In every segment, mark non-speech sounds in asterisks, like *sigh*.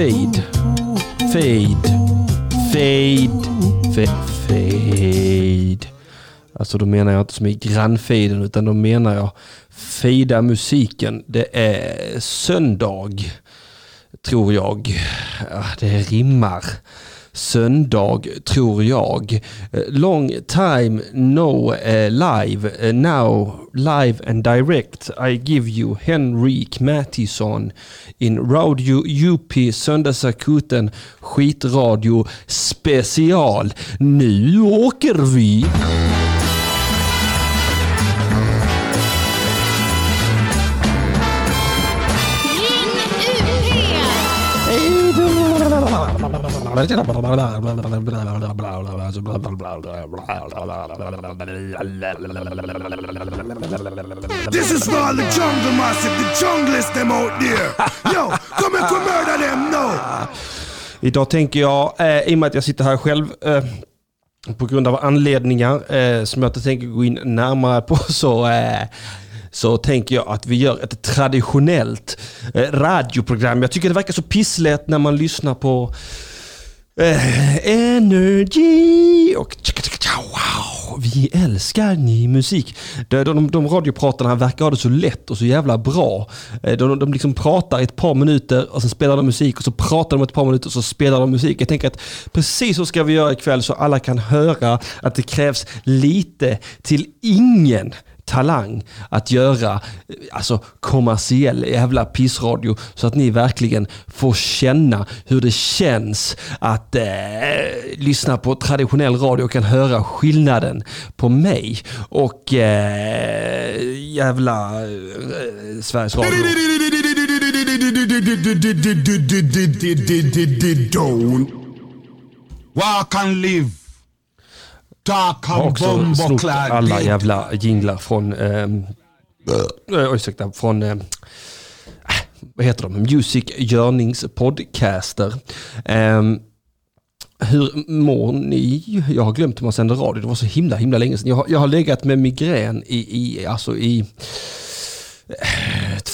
Fade. Fade. Fade. Fade. Fade. Alltså då menar jag inte som i grannfaden utan då menar jag fejda musiken. Det är söndag, tror jag. Det rimmar. Söndag, tror jag. Eh, long time no eh, live. Eh, now live and direct. I give you Henrik Mattisson in Radio UP Söndagsakuten skitradio special. Nu åker vi! This is for all the jungle massive, the junglist them out there. Yo, come and come murder them now. Idag tänker jag, eh, i och med att jag sitter här själv, eh, på grund av anledningar eh, som jag inte tänker gå in närmare på, *laughs* så, eh, så tänker jag att vi gör ett traditionellt eh, radioprogram. Jag tycker det verkar så pisslätt när man lyssnar på Eh, energy och tja, wow, vi älskar ny musik. De, de, de radiopratarna verkar ha det så lätt och så jävla bra. Eh, de, de liksom pratar i ett par minuter och sen spelar de musik och så pratar de ett par minuter och så spelar de musik. Jag tänker att precis så ska vi göra ikväll så alla kan höra att det krävs lite till ingen talang att göra eh, alltså, kommersiell jävla pissradio så att ni verkligen får känna hur det känns att eh, lyssna på traditionell radio och kan höra skillnaden på mig och eh, jävla eh, Sveriges Radio. Don't walk and live. Snott clad alla jävla jinglar från, ehm, äh, ursäkta, från eh, vad heter de? Music Görnings podcaster. Ehm, hur mår ni? Jag har glömt hur man sänder radio. Det var så himla himla länge sedan. Jag har, jag har legat med migrän i, i, alltså i eh,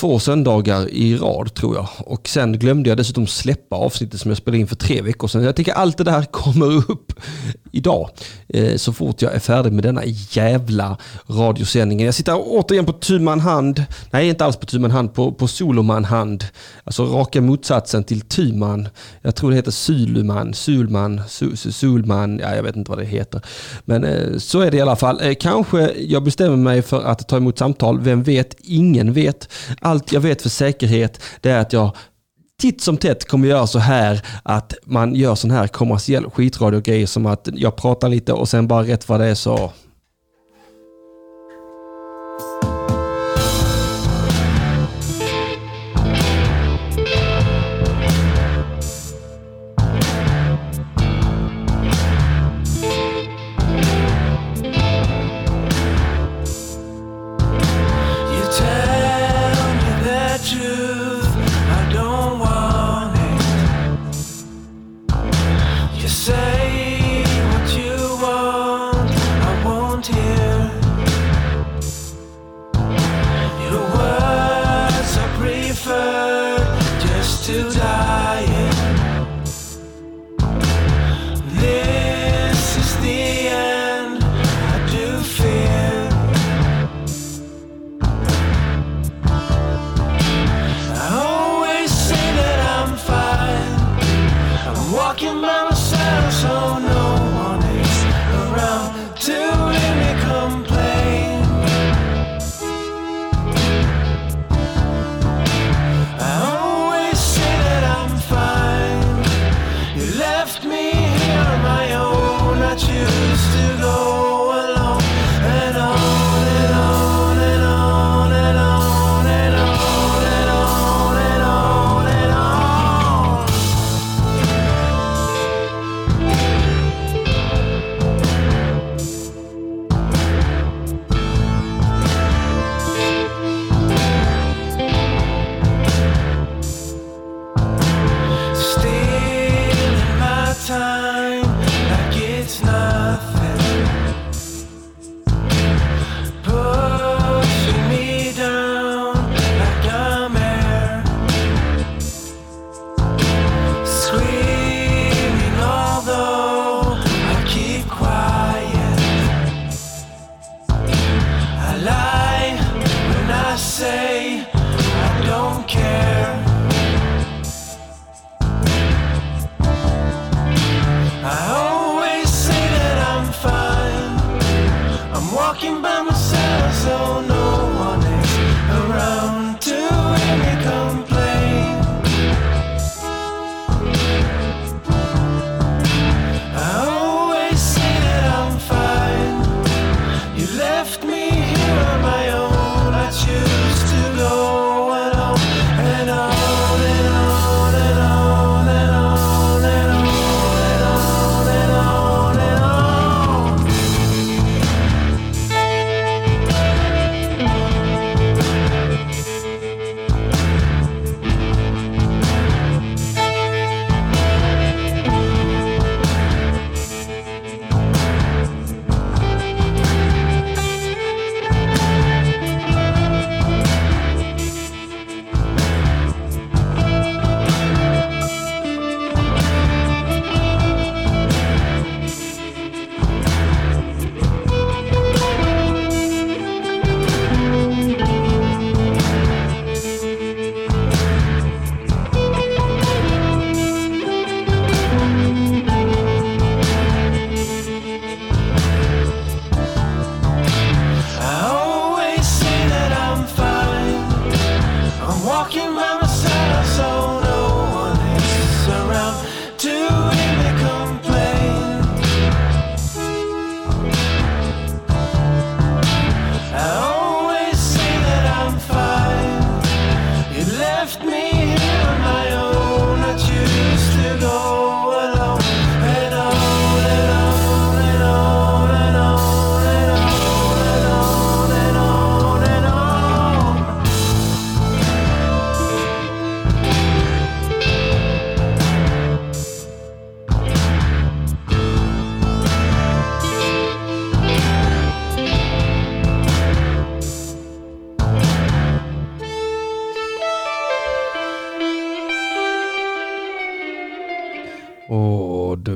två söndagar i rad tror jag. Och sen glömde jag dessutom släppa avsnittet som jag spelade in för tre veckor sedan. Jag tänker allt det där *laughs* kommer upp idag. Eh, så fort jag är färdig med denna jävla radiosändningen. Jag sitter återigen på tu man hand. Nej, inte alls på tu man hand. På, på soloman hand. Alltså raka motsatsen till tuman. Jag tror det heter suluman, sulman, su, su, sulman. Ja, jag vet inte vad det heter. Men eh, så är det i alla fall. Eh, kanske jag bestämmer mig för att ta emot samtal. Vem vet? Ingen vet. Allt jag vet för säkerhet det är att jag titt som tätt kommer göra så här att man gör sån här kommersiell skitradio-grejer som att jag pratar lite och sen bara rätt vad det är så to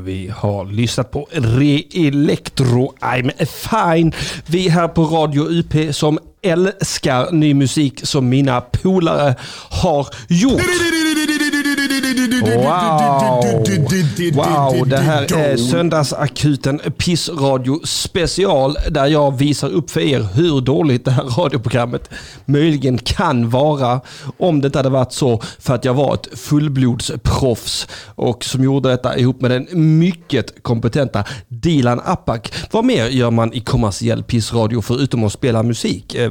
Vi har lyssnat på Re Electro I'm Fine. Vi här på Radio UP som älskar ny musik som mina polare har gjort. Wow! Wow, det här är Söndagsakuten Pissradio special där jag visar upp för er hur dåligt det här radioprogrammet möjligen kan vara om det inte hade varit så för att jag var ett fullblodsproffs och som gjorde detta ihop med den mycket kompetenta Dilan Apak. Vad mer gör man i kommersiell pissradio förutom att spela musik? Eh,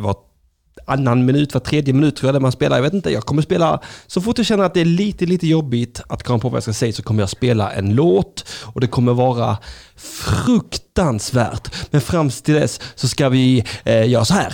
annan minut, var tredje minut tror jag det man spelar. Jag vet inte, jag kommer spela, så fort jag känner att det är lite, lite jobbigt att komma på vad jag ska säga så kommer jag spela en låt och det kommer vara fruktansvärt. Men fram till dess så ska vi eh, göra så här.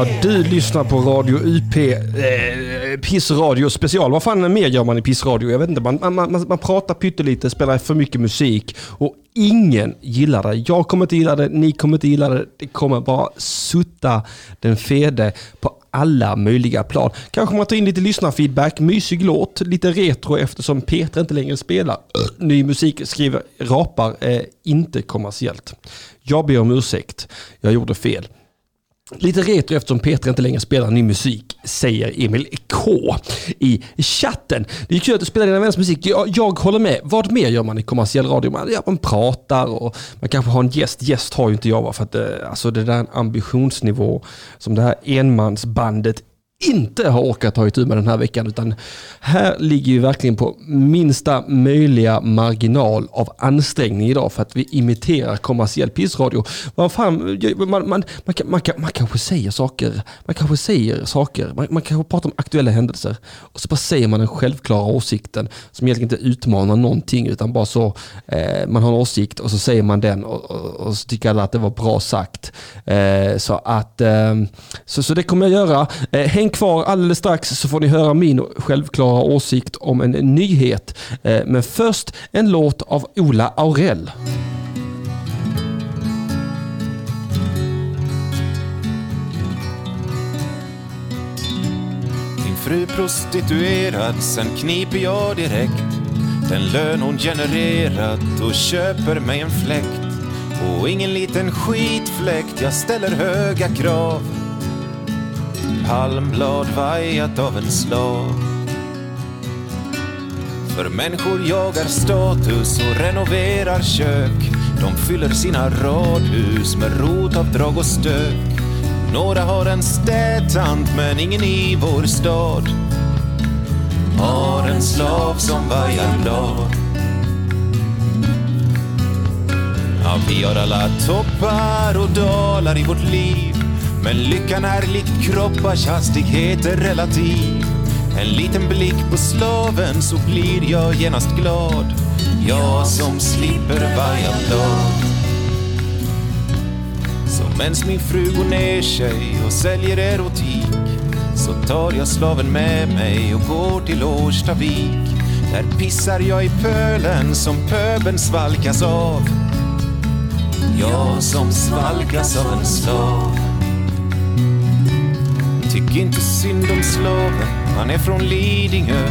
Ja, du lyssnar på Radio UP, eh, Pissradio special. Vad fan mer gör man i Pissradio? Jag vet inte, man, man, man, man pratar pyttelite, spelar för mycket musik och ingen gillar det. Jag kommer inte gilla det, ni kommer inte gilla det. Det kommer bara sutta den fede på alla möjliga plan. Kanske man tar in lite lyssnarfeedback, mysig låt, lite retro eftersom Peter inte längre spelar ny musik, skriver rapar, eh, inte kommersiellt. Jag ber om ursäkt, jag gjorde fel. Lite retro eftersom Peter inte längre spelar ny musik, säger Emil K i chatten. Det är kul att du spelar dina vänners musik. Jag, jag håller med. Vad mer gör man i kommersiell radio? Man, ja, man pratar och man kanske har en gäst. Gäst har ju inte jag för att eh, alltså det där är en ambitionsnivå som det här enmansbandet inte har orkat ta itu med den här veckan. Utan här ligger vi verkligen på minsta möjliga marginal av ansträngning idag för att vi imiterar kommersiell pissradio. Man, fan, man, man, man, man, kan- man kanske säger saker, man kanske säger saker, man, man kanske pratar om aktuella händelser och så bara säger man den självklara åsikten som egentligen inte utmanar någonting utan bara så, eh, man har en åsikt och så säger man den och, och, och så tycker alla att det var bra sagt. Eh, så att, eh, så, så det kommer jag göra. Eh, häng Häng kvar alldeles strax så får ni höra min självklara åsikt om en nyhet. Eh, men först en låt av Ola Aurell. Din fru prostituerad, sen kniper jag direkt den lön hon genererat och köper mig en fläkt. Och ingen liten skitfläkt, jag ställer höga krav. Palmblad vajat av en slav. För människor jagar status och renoverar kök. De fyller sina radhus med rotavdrag och stök. Några har en städtant men ingen i vår stad. Har en slav som vajar blad. Ja, vi har alla toppar och dalar i vårt liv. Men lyckan är likt kroppars hastighet är relativ. En liten blick på slaven så blir jag genast glad. Jag som slipper varje blad. Så mens min fru går ner sig och säljer erotik så tar jag slaven med mig och går till Årstavik. Där pissar jag i pölen som pöbeln svalkas av. Jag som svalkas av en slav. Tyck inte synd om slaven, han är från Lidingö.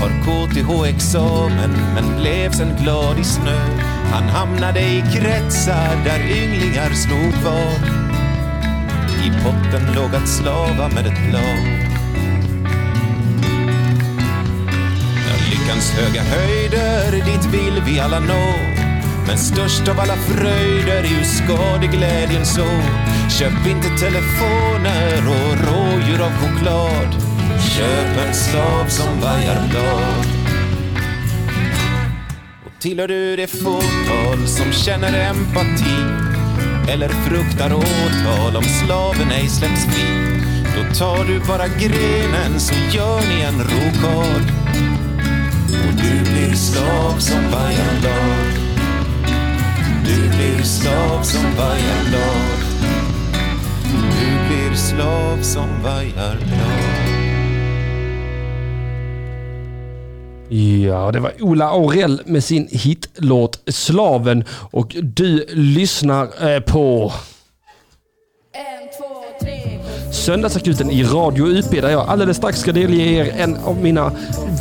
Har KTH-examen men blev sen glad i snö. Han hamnade i kretsar där ynglingar snod var. I potten låg att slava med ett blad. När lyckans höga höjder, dit vill vi alla nå. Men störst av alla fröjder är ju skadeglädjen så. Köp inte telefoner och rådjur av choklad. Köp en slav som vajar blad. Och tillhör du det fåtal som känner empati eller fruktar åtal om slaven ej släpps fri då tar du bara grenen så gör ni en rokad och du blir slav som vajar blad. Du blir slav som vajar blad. Du blir slav som vajar blad. Ja, det var Ola Aurell med sin hitlåt Slaven och du lyssnar eh, på En. Söndagsakuten i Radio UP där jag alldeles strax ska delge er en av mina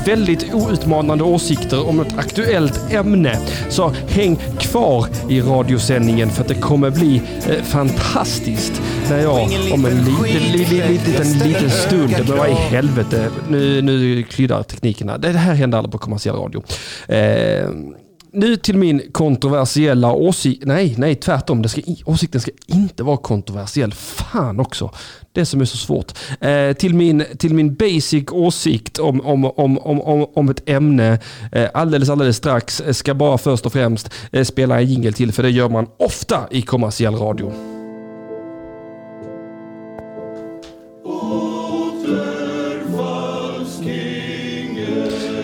väldigt outmanande åsikter om ett aktuellt ämne. Så häng kvar i radiosändningen för att det kommer bli eh, fantastiskt när jag om en liten, liten, liten, liten stund, men vad i helvete, nu, nu kryddar teknikerna. Det här händer aldrig på kommersiell radio. Eh, nu till min kontroversiella åsikt. Nej, nej, tvärtom. Det ska, åsikten ska inte vara kontroversiell. Fan också. Det som är så svårt. Eh, till, min, till min basic åsikt om, om, om, om, om, om ett ämne eh, alldeles, alldeles strax. Eh, ska bara först och främst eh, spela en jingle till, för det gör man ofta i kommersiell radio.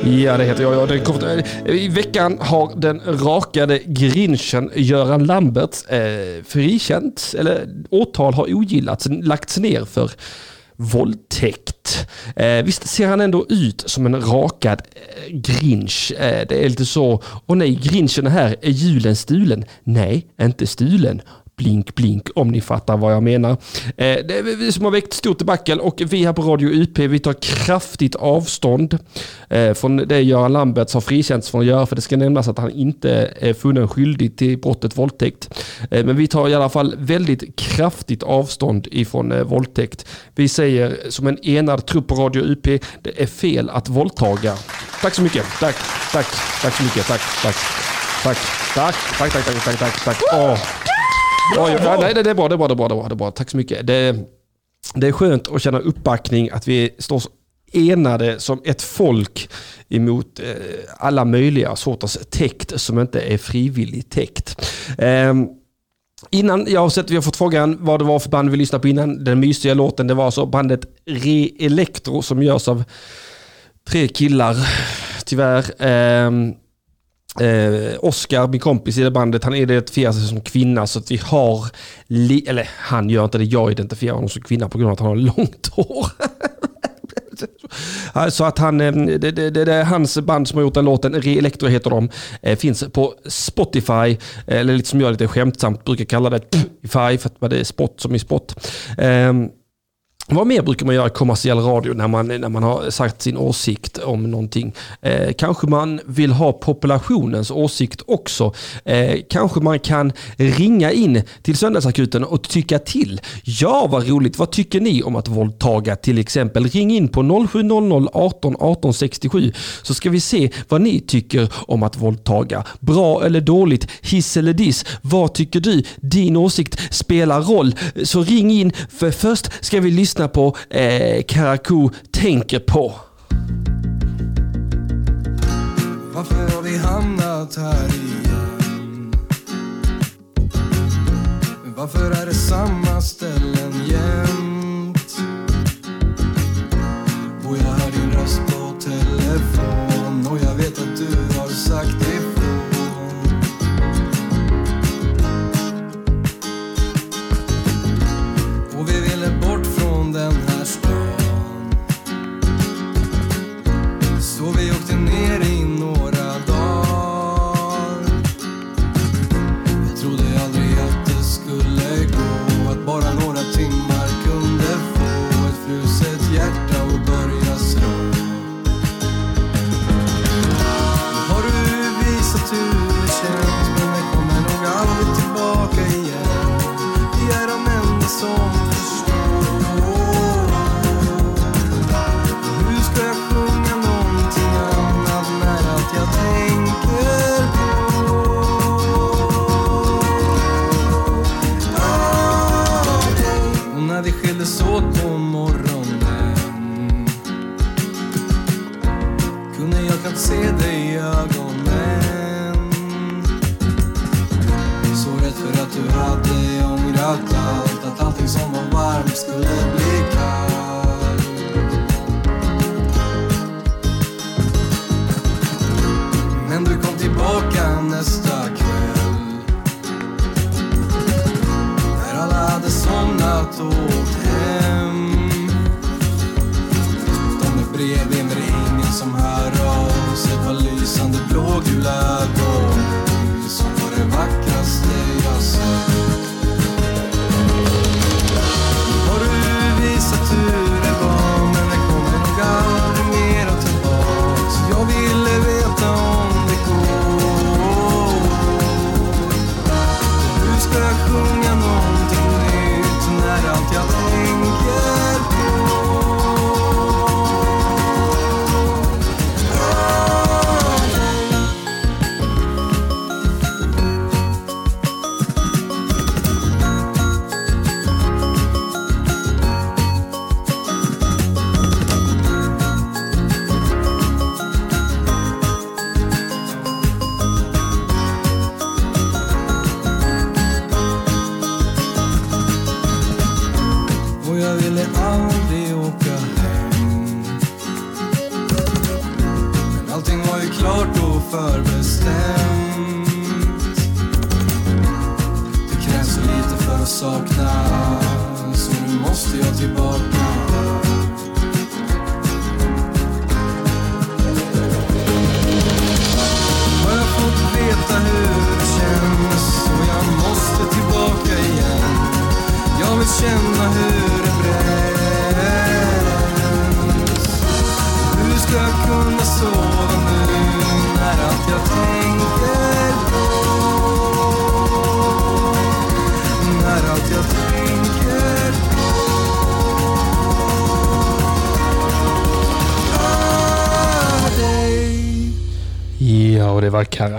Ja, det heter jag. Ja, det kort... Eh, I veckan har den rakade grinchen Göran Lambert eh, frikänts, eller åtal har ogillats, lagts ner för våldtäkt. Eh, visst ser han ändå ut som en rakad eh, grinch. Eh, det är lite så, och nej, grinchen är här, är julen stulen? Nej, inte stulen. Blink blink om ni fattar vad jag menar. Eh, det är vi som har väckt stort debacle och vi här på Radio UP vi tar kraftigt avstånd eh, från det Göran Lamberts har frikänts från att göra för det ska nämnas att han inte är funnen skyldig till brottet våldtäkt. Eh, men vi tar i alla fall väldigt kraftigt avstånd ifrån eh, våldtäkt. Vi säger som en enad trupp på Radio UP, det är fel att våldtaga. Tack så mycket. Tack, tack, tack så mycket. Tack, tack, tack, tack, tack, tack, tack, tack, tack, tack. Oh. Oj, ja, nej, det är bra, det är bra, det är bra, det är bra, det är bra. Tack så mycket. Det, det är skönt att känna uppbackning, att vi står enade som ett folk emot eh, alla möjliga sorters täkt som inte är frivillig täkt. Ehm, Innan jag har sett, vi har fått frågan vad det var för band vi lyssnade på innan. Den mysiga låten, det var alltså bandet Re Electro som görs av tre killar, tyvärr. Eh, Oskar, min kompis i det bandet, han identifierar sig som kvinna så att vi har, li- eller han gör inte det, jag identifierar honom som kvinna på grund av att han har långt hår. *laughs* Så att han, eh, det, det, det, är hans band som har gjort den låten, Re Electro heter de, eh, finns på Spotify, eller lite som jag lite skämtsamt brukar kalla det, Spotify, för att det är spot som i spot. Ehm, vad mer brukar man göra i kommersiell radio när man, när man har sagt sin åsikt om någonting? Eh, kanske man vill ha populationens åsikt också. Eh, kanske man kan ringa in till Söndagsakuten och tycka till. Ja, vad roligt. Vad tycker ni om att våldtaga till exempel? Ring in på 0700 18 18 67 så ska vi se vad ni tycker om att våldtaga. Bra eller dåligt? Hiss eller diss? Vad tycker du? Din åsikt spelar roll. Så ring in för först ska vi lyssna Lyssna på eh, Karakou tänker på. Varför har vi hamnat här igen? Varför är det samma ställen jämt?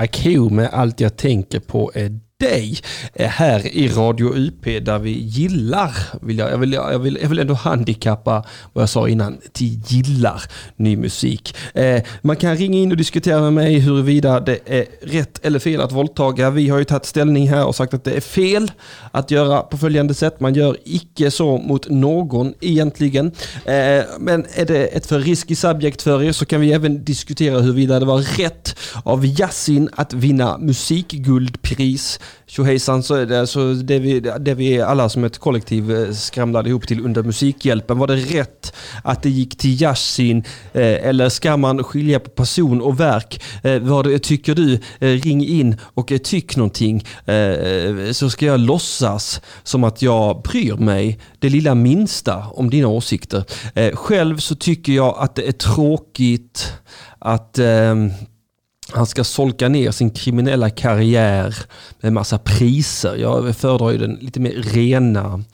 IQ med Allt jag tänker på är dig eh, här i Radio UP där vi gillar, vill jag, jag, vill, jag, vill, jag vill ändå handikappa vad jag sa innan, till gillar ny musik. Eh, man kan ringa in och diskutera med mig huruvida det är rätt eller fel att våldtaga. Vi har ju tagit ställning här och sagt att det är fel att göra på följande sätt. Man gör icke så mot någon egentligen. Eh, men är det ett för risky subject för er så kan vi även diskutera huruvida det var rätt av Yasin att vinna musikguldpris. Tjohejsan, så är det alltså det vi, det vi alla som ett kollektiv eh, skramlade ihop till under Musikhjälpen. Var det rätt att det gick till Yasin eh, eller ska man skilja på person och verk? Eh, vad det, tycker du? Ring in och tyck någonting så ska jag låtsas som att jag bryr mig det lilla minsta om dina åsikter. Själv så tycker jag att det är tråkigt att ehm, han ska solka ner sin kriminella karriär med massa priser. Jag föredrar ju den lite mer rena,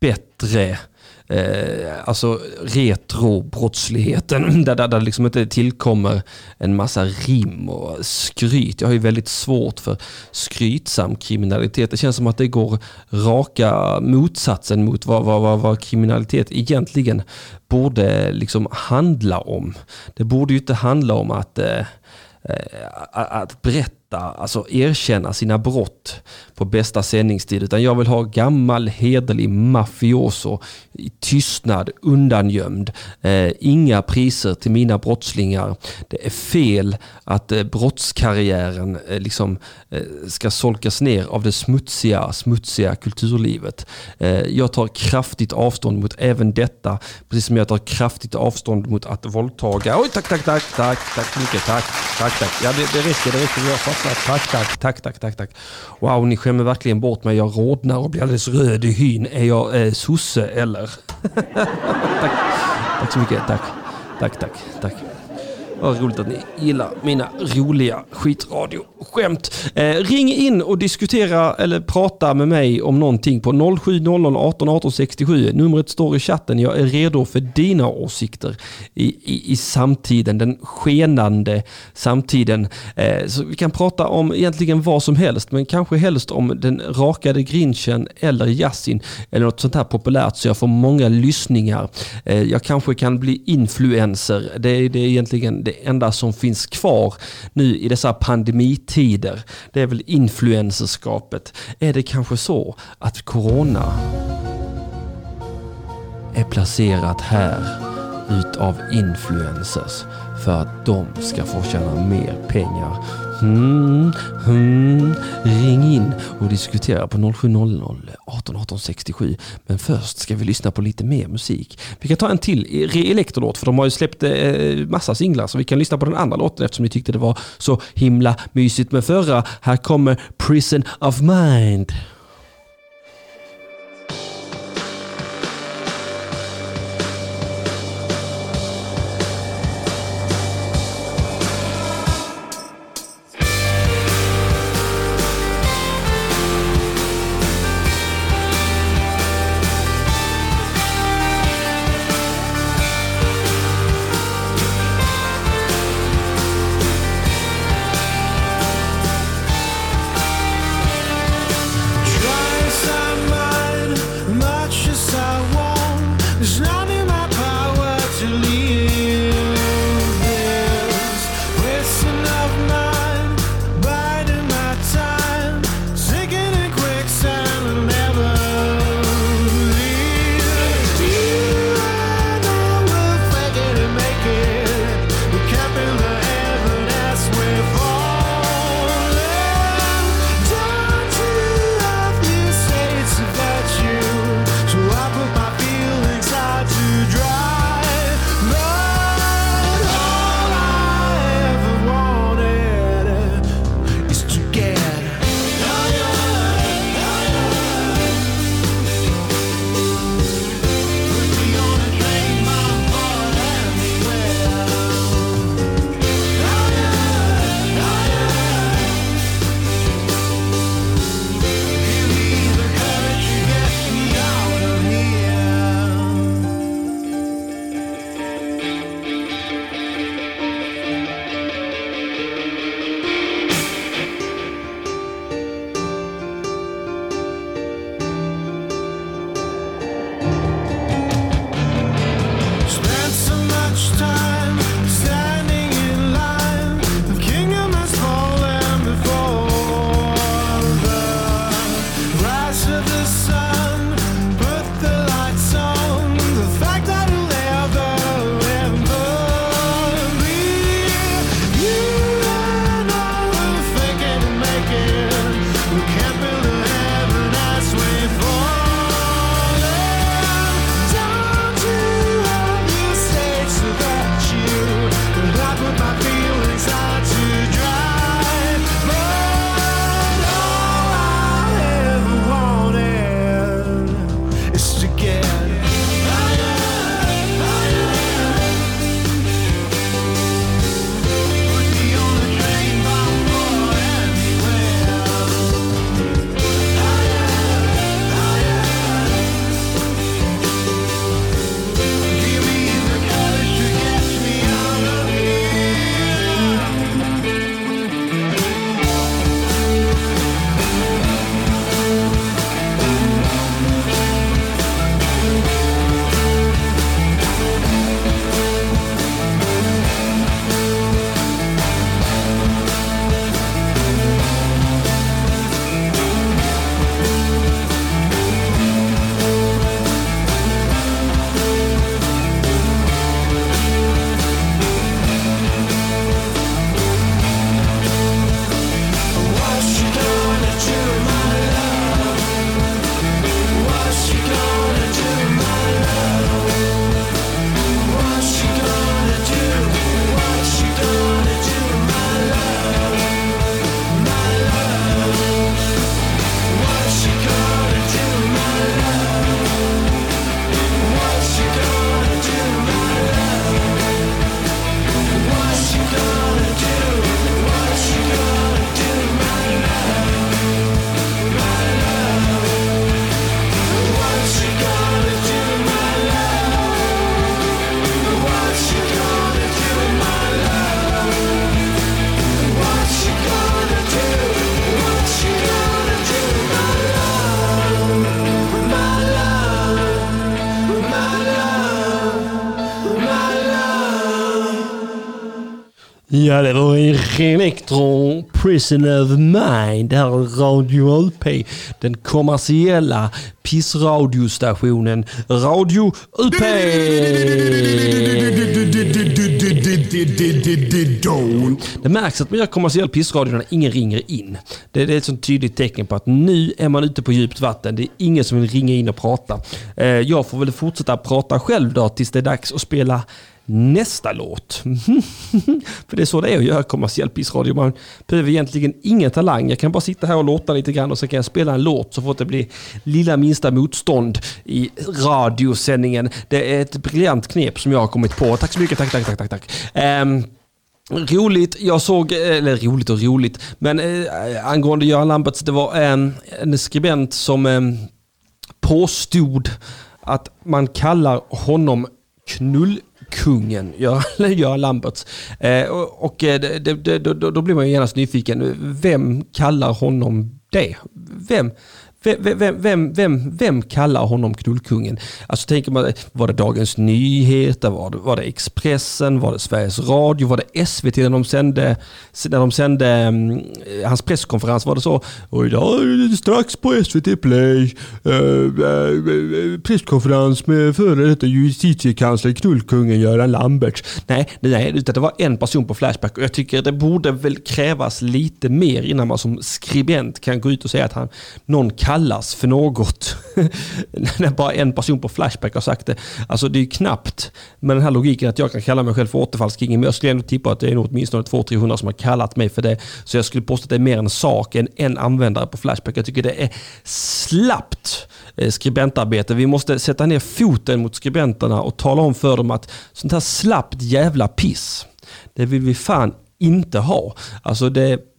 bättre, eh, alltså retrobrottsligheten *clears throat* där, där det liksom inte tillkommer en massa rim och skryt. Jag har ju väldigt svårt för skrytsam kriminalitet. Det känns som att det går raka motsatsen mot vad, vad, vad, vad kriminalitet egentligen borde liksom handla om. Det borde ju inte handla om att eh, Eh, att berätta, alltså erkänna sina brott på bästa sändningstid. Utan jag vill ha gammal hederlig mafioso i tystnad, undangömd. Eh, inga priser till mina brottslingar. Det är fel att eh, brottskarriären eh, liksom, eh, ska solkas ner av det smutsiga, smutsiga kulturlivet. Eh, jag tar kraftigt avstånd mot även detta, precis som jag tar kraftigt avstånd mot att våldtaga. Oj, tack, tack, tack, tack, tack så mycket, tack, tack, tack. Ja, det, det räcker, det räcker, jag fattar. Alltså, tack, tack, tack, tack, tack, tack. Wow, ni skämmer verkligen bort mig. Jag rodnar och blir alldeles röd i hyn. Är jag eh, sosse eller? *laughs* tack. tack så mycket, tack, tack, tack, tack. Vad roligt att ni gillar mina roliga skitradioskämt. Eh, ring in och diskutera eller prata med mig om någonting på 0700 18 18 67. Numret står i chatten. Jag är redo för dina åsikter i, i, i samtiden, den skenande samtiden. Eh, så vi kan prata om egentligen vad som helst, men kanske helst om den rakade grinchen eller Yasin eller något sånt här populärt så jag får många lyssningar. Eh, jag kanske kan bli influencer. Det är, det är egentligen det det enda som finns kvar nu i dessa pandemitider. Det är väl influencerskapet. Är det kanske så att corona är placerat här utav influencers för att de ska få tjäna mer pengar. Mm, mm, Ring in och diskutera på 0700 18 18 67. Men först ska vi lyssna på lite mer musik. Vi kan ta en till e- Elektrolåt för de har ju släppt eh, massa singlar så vi kan lyssna på den andra låten eftersom ni tyckte det var så himla mysigt med förra. Här kommer Prison of Mind. Ja, det var Electro Prison of Mind, det här är radio-UP. Den kommersiella pissradiostationen Radio UP. Det märks att man gör kommersiell pissradio när ingen ringer in. Det, är ett sånt tydligt tecken på att nu är man ute på djupt vatten. Det är ingen som vill ringa in och prata. Eh, jag får väl fortsätta prata själv då tills det är dags att spela nästa låt. *laughs* För det är så det är att göra kommersiell pissradio. Man behöver egentligen ingen talang. Jag kan bara sitta här och låta lite grann och sen kan jag spela en låt så fort det blir lilla minsta motstånd i radiosändningen. Det är ett briljant knep som jag har kommit på. Tack så mycket. Tack, tack, tack, tack. tack. Um, Roligt, jag såg, eh, eller roligt och roligt, men eh, angående Göran Lamberts, det var en, en skribent som eh, påstod att man kallar honom knull kungen, *laughs* Göran Lamberts. Eh, och och eh, det, det, det, då, då blir man ju genast nyfiken. Vem kallar honom det? Vem? Vem, vem, vem, vem, vem kallar honom knullkungen? Alltså tänker man, var det Dagens Nyheter, var det, var det Expressen, var det Sveriges Radio, var det SVT när de sände, när de sände um, hans presskonferens? Var det så? Och idag är det strax på SVT Play, uh, uh, presskonferens med före detta justitiekansler knullkungen Göran Lambert. Nej, nej, utan det var en person på Flashback och jag tycker det borde väl krävas lite mer innan man som skribent kan gå ut och säga att han, någon kallas för något. *laughs* När bara en person på Flashback har sagt det. Alltså det är knappt med den här logiken att jag kan kalla mig själv för återfallskingen. Men jag skulle ändå tippa att det är nog åtminstone 200-300 som har kallat mig för det. Så jag skulle påstå att det är mer en sak än en användare på Flashback. Jag tycker det är slappt eh, skribentarbete. Vi måste sätta ner foten mot skribenterna och tala om för dem att sånt här slappt jävla piss, det vill vi fan inte ha. Alltså det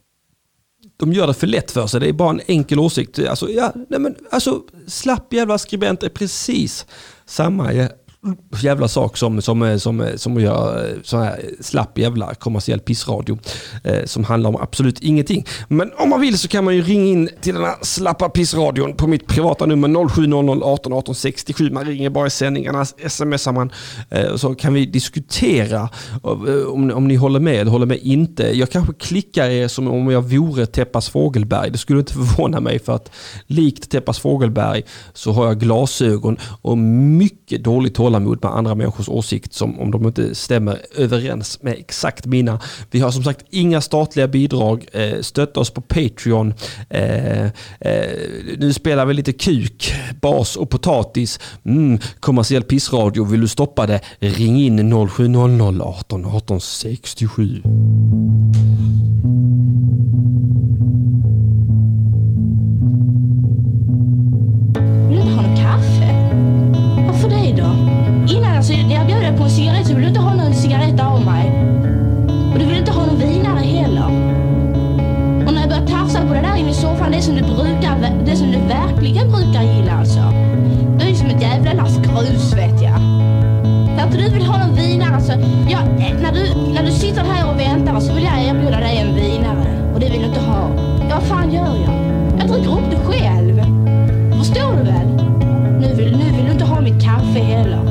de gör det för lätt för sig. Det är bara en enkel åsikt. Alltså, ja, nej men, alltså, slapp jävla skribent är precis samma jävla sak som, som, eh, som, eh, som gör eh, sån här slapp jävla kommersiell pissradio. Eh, som handlar om absolut ingenting. Men om man vill så kan man ju ringa in till den här slappa pissradion på mitt privata nummer 0700 18 18 67. Man ringer bara i sändningarna, smsar man. Eh, så kan vi diskutera om, om ni håller med eller håller med inte. Jag kanske klickar er som om jag vore Teppas Fågelberg. Det skulle inte förvåna mig för att likt Teppas Fågelberg så har jag glasögon och mycket dåligt tålamod med andra människors åsikt som om de inte stämmer överens med exakt mina. Vi har som sagt inga statliga bidrag. Eh, stötta oss på Patreon. Eh, eh, nu spelar vi lite kuk, bas och potatis. Mm, kommersiell pissradio. Vill du stoppa det? Ring in 0700 18 18 67. Brus vet jag. När inte du vill ha någon vinare så, ja, eh, när du, när du sitter här och väntar så vill jag erbjuda dig en vinare. Och det vill du inte ha. Ja, vad fan gör jag? Jag dricker upp det själv. Förstår du väl? Nu vill, nu vill du inte ha mitt kaffe heller.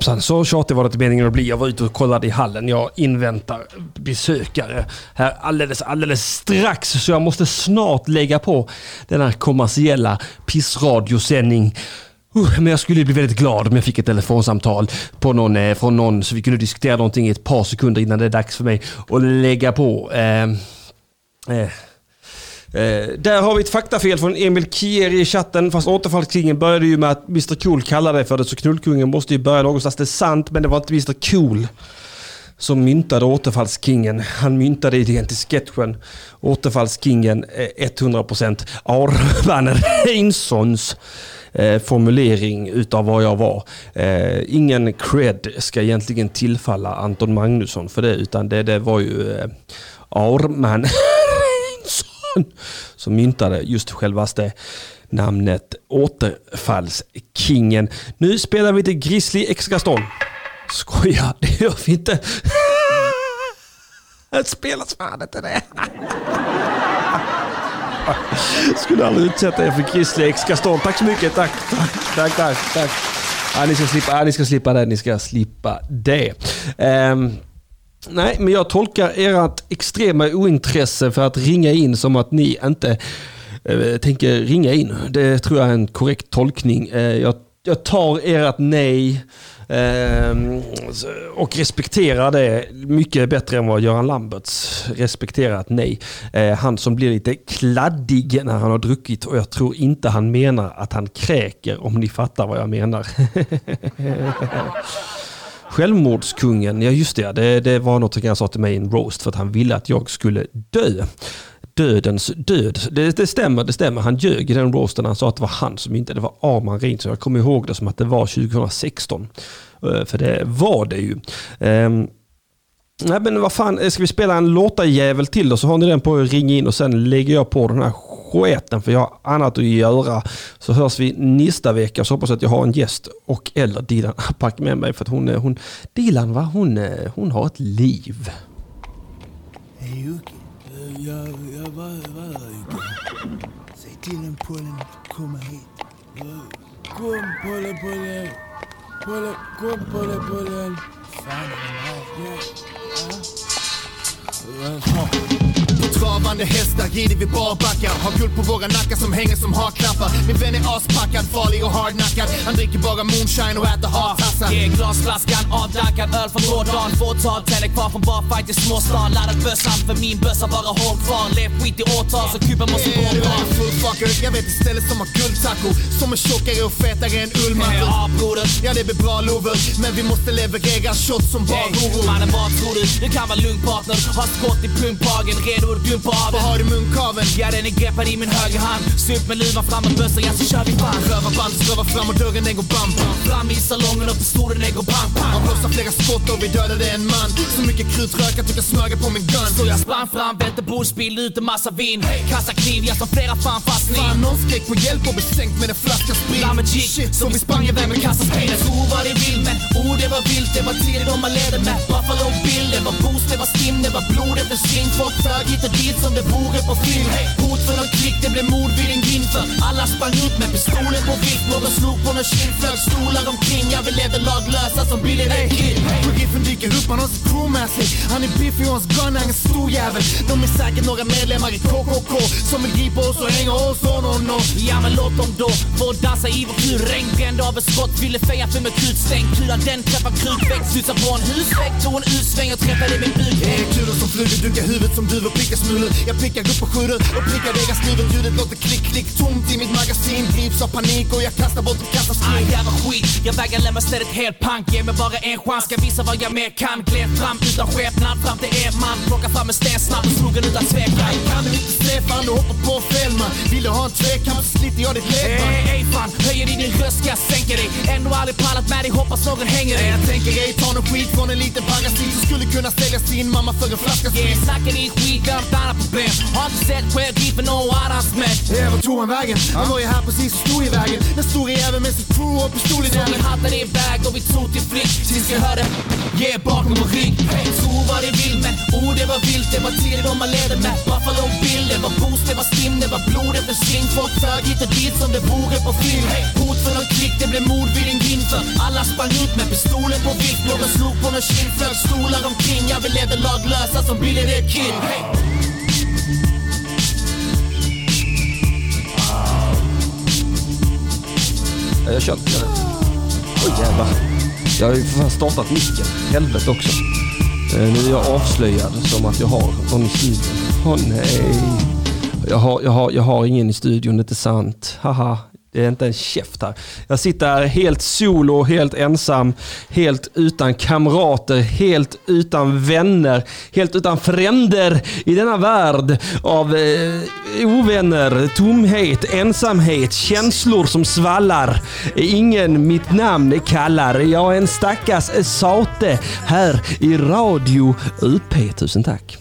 Hoppsan, så tjatig var det inte meningen att bli. Jag var ute och kollade i hallen. Jag inväntar besökare här alldeles, alldeles strax. Så jag måste snart lägga på denna kommersiella pissradiosändning. Uh, men jag skulle bli väldigt glad om jag fick ett telefonsamtal på någon, eh, från någon så vi kunde diskutera någonting i ett par sekunder innan det är dags för mig att lägga på. Ehm, eh, eh, Eh, där har vi ett faktafel från Emil Kier i chatten. Fast återfallskingen började ju med att Mr Cool kallade det för det. Så knullkungen måste ju börja någonstans. Det är sant, men det var inte Mr Cool som myntade återfallskingen. Han myntade idén till sketchen. Återfallskingen 100% Arvan Reinssons formulering utav vad jag var. Eh, ingen cred ska egentligen tillfalla Anton Magnusson för det, utan det, det var ju eh, Arman Reinsson som myntade just självaste namnet Återfallskingen. Nu spelar vi lite Grizzly extra stånd. Skoja, det gör vi inte. Det spelas fan inte det. Skulle aldrig utsätta er för Grizzly extra stånd. Tack så mycket. Tack, tack, tack, tack. tack. Ja, ni, ska slippa, ja, ni ska slippa det. Ni ska slippa det. Um, nej, men jag tolkar ert extrema ointresse för att ringa in som att ni inte eh, tänker ringa in. Det tror jag är en korrekt tolkning. Eh, jag, jag tar ert nej eh, och respekterar det mycket bättre än vad Göran Lamberts respekterar ett nej. Eh, han som blir lite kladdig när han har druckit och jag tror inte han menar att han kräker om ni fattar vad jag menar. *laughs* Självmordskungen, ja just det, det, det var något som han sa till mig i en roast för att han ville att jag skulle dö. Dödens död. Det, det stämmer, det stämmer. Han ljög i den roasten. Han sa att det var han som inte, det var Arman Reinsson. Jag kommer ihåg det som att det var 2016. Eh, för det var det ju. Ehm, nej men vad fan, eh, ska vi spela en låtarjävel till då så har ni den på att ringa in och sen lägger jag på den här sketen för jag har annat att göra. Så hörs vi nästa vecka så hoppas jag att jag har en gäst och eller Dilan Apak med mig för att hon, hon Dilan va, hon, hon har ett liv. Hej Jocke. Jag, jag var, var Jocke. Säg till en pollen att komma hit. Kom pollen, pollen, pollen, kom pollen, Pollen. Fan är den här? Ja. Ja. Travande hästar rider vi barbackar Har guld på våra nackar som hänger som haklappar. Min vän är aspackad, farlig och hardnackad. Han dricker bara moonshine och äter hartassar Ge glasflaskan, avdankad öl från rådan Fåtal tänder kvar från barfight i småstan. Laddat bössan för min bössa bara håll kvar. Lev skit i årtal så kuben måste gå bra. Är en full fucker, jag vet ett ställe som har guldtaco. Som är tjockare och fetare än ullmattor Ja broder, Ja det blir bra lover, men vi måste leverera shots som Hey, barhoror mannen vad tror du? Du kan vara lugn partner. Har skott i pumpagen, redo att dumpa av Vad den har du i munkaveln? Ja den är greppad i min högerhand Sup med luvan fram med bössan, ja så kör vi fan Rövarband strövar fram och dörren den går bam bam. Fram i salongen och pistolen den går pang pang Han blossar flera skott och vi dödade en man. Så mycket krutrök att du kan smöga på min gun. Så jag sprang fram, välte bordsbil, ut en massa vin. Kassa kniv, jag som flera fan fast ni. Fan någon skrek på hjälp och blev sänkt med en flaska sprit. Lammet gick, så vi sprang iväg med kassaspelen Tro vad det vill men oh det var vilt, det var tider de man ledde med. Buffalo Bill, det var boost, var stim, det var blod efter sving Folk flög hit och dit som det vore på film Hot för någon klick, det blev mord vid en grind för Alla sprang ut med pistolen på vift. Någon slog på någon kind, flög stolar omkring. Jag vi levde laglösa som Billy the Kid. Sheriffen dyker upp, han har sitt crew med sig Han är biffig och hans gun är en stor jävel. De är säkert några medlemmar i KKK Som vill gripa oss och hänga oss on on on Ja men låt dem då få dansa i vår kur Regn brände av ett skott, ville feja för med krutstänk Kulan den träffar krutvägg, studsar på en husvägg Tog en U-sväng och träffade min buk Det är kulor som flyger, dukar huvudet som duvor, prickar smulor. Jag prickar upp och prickar deras huvud Ljudet låter klick, klick, tomt i mitt magasin. Drivs av panik och jag kastar bort och kastar Aj skit jävla skit, jag vägrar lämna stället helt pank. Ge mig bara en chans, ska visa vad jag mer kan. Gled fram utan skepnad, fram till er man. Plocka fram en sten snabbt och slog den utan tvekan. Kan du inte se fan, du hoppar på fel man. Vill du ha en tvekamp så sliter jag ditt ledband Ey, ey fan, höjer i din röst ska jag sänka dig. Ändå aldrig pallat med dig, hoppas någon hänger dig. Jag tänker ej ta någon skit från en liten parasit Som skulle kunna sälja sin mamma för en flaska Yeah, sprit snackar din skit, ett annat problem Har inte sett själv dit för någon annans med Ja, vart tog han vägen? Han var ju här precis och stod i vägen. Den store jäveln med sitt crew och pistol i Så vi hattade iväg och vi tog till flykt. Tills vi hörde Ge bakom vår rygg. Hey, var vilt Det var tider de man ledde med Buffalo Bill Det var boost, det var stim, det var blod efter sving Folk flög hit och dit som det vore på film hey. Hot för nån klick, det blev mord vid en grind inför Alla sprang ut med pistolen på vift Någon slog på nån kind, flög stolar omkring Ja vi levde laglösa som Billy the Kid hey. Jag kör lite oh, jävlar. Jag har ju för fan startat micken. Helvete också. Eh, Nu är jag avslöjad som att jag har någon i studion. Åh nej. Jag har, jag, har, jag har ingen i studion, det är inte sant. Haha. Det är inte en käft här. Jag sitter här helt solo, helt ensam, helt utan kamrater, helt utan vänner, helt utan fränder i denna värld av eh, ovänner, tomhet, ensamhet, känslor som svallar. Ingen mitt namn kallar. Jag är en stackars sate här i Radio UP. Tusen tack.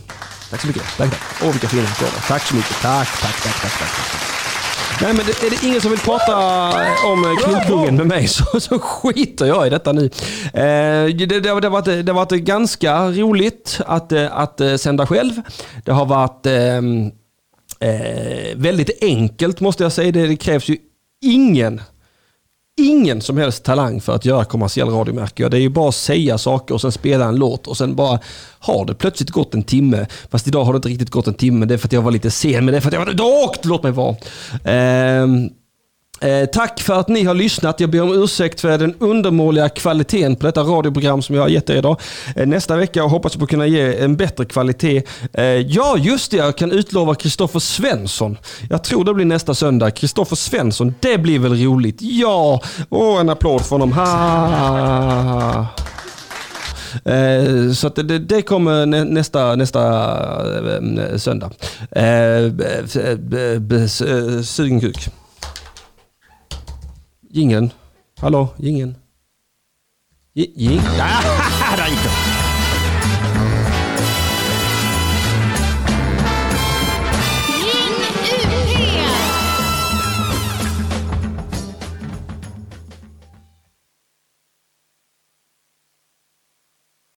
Tack så mycket. Tack, tack. Åh, vilka fina applåder. Tack så mycket. Tack, tack, tack, tack. tack. Nej, men det, är det ingen som vill prata om Knutpungen med mig *laughs* så, så skiter jag i detta nu. Eh, det, det, det, har varit, det har varit ganska roligt att, eh, att eh, sända själv. Det har varit ehm, eh, väldigt enkelt måste jag säga. Det, det krävs ju ingen ingen som helst talang för att göra kommersiell radio märker jag. Det är ju bara att säga saker och sen spela en låt och sen bara har det plötsligt gått en timme. Fast idag har det inte riktigt gått en timme. Det är för att jag var lite sen, men det är för att jag var dåkt. Låt mig vara. Ehm, Eh, tack för att ni har lyssnat. Jag ber om ursäkt för den undermåliga kvaliteten på detta radioprogram som jag har gett er idag. Eh, nästa vecka hoppas jag på att kunna ge en bättre kvalitet. Eh, ja, just det. Jag kan utlova Kristoffer Svensson. Jag tror det blir nästa söndag. Kristoffer Svensson, det blir väl roligt? Ja! Och en applåd för honom. Ha! Eh, så att det, det kommer nästa, nästa eh, söndag. Eh, eh, eh, eh Sugen kuk. Ingen. Hallå, ingen. Ji- Jing. Ah!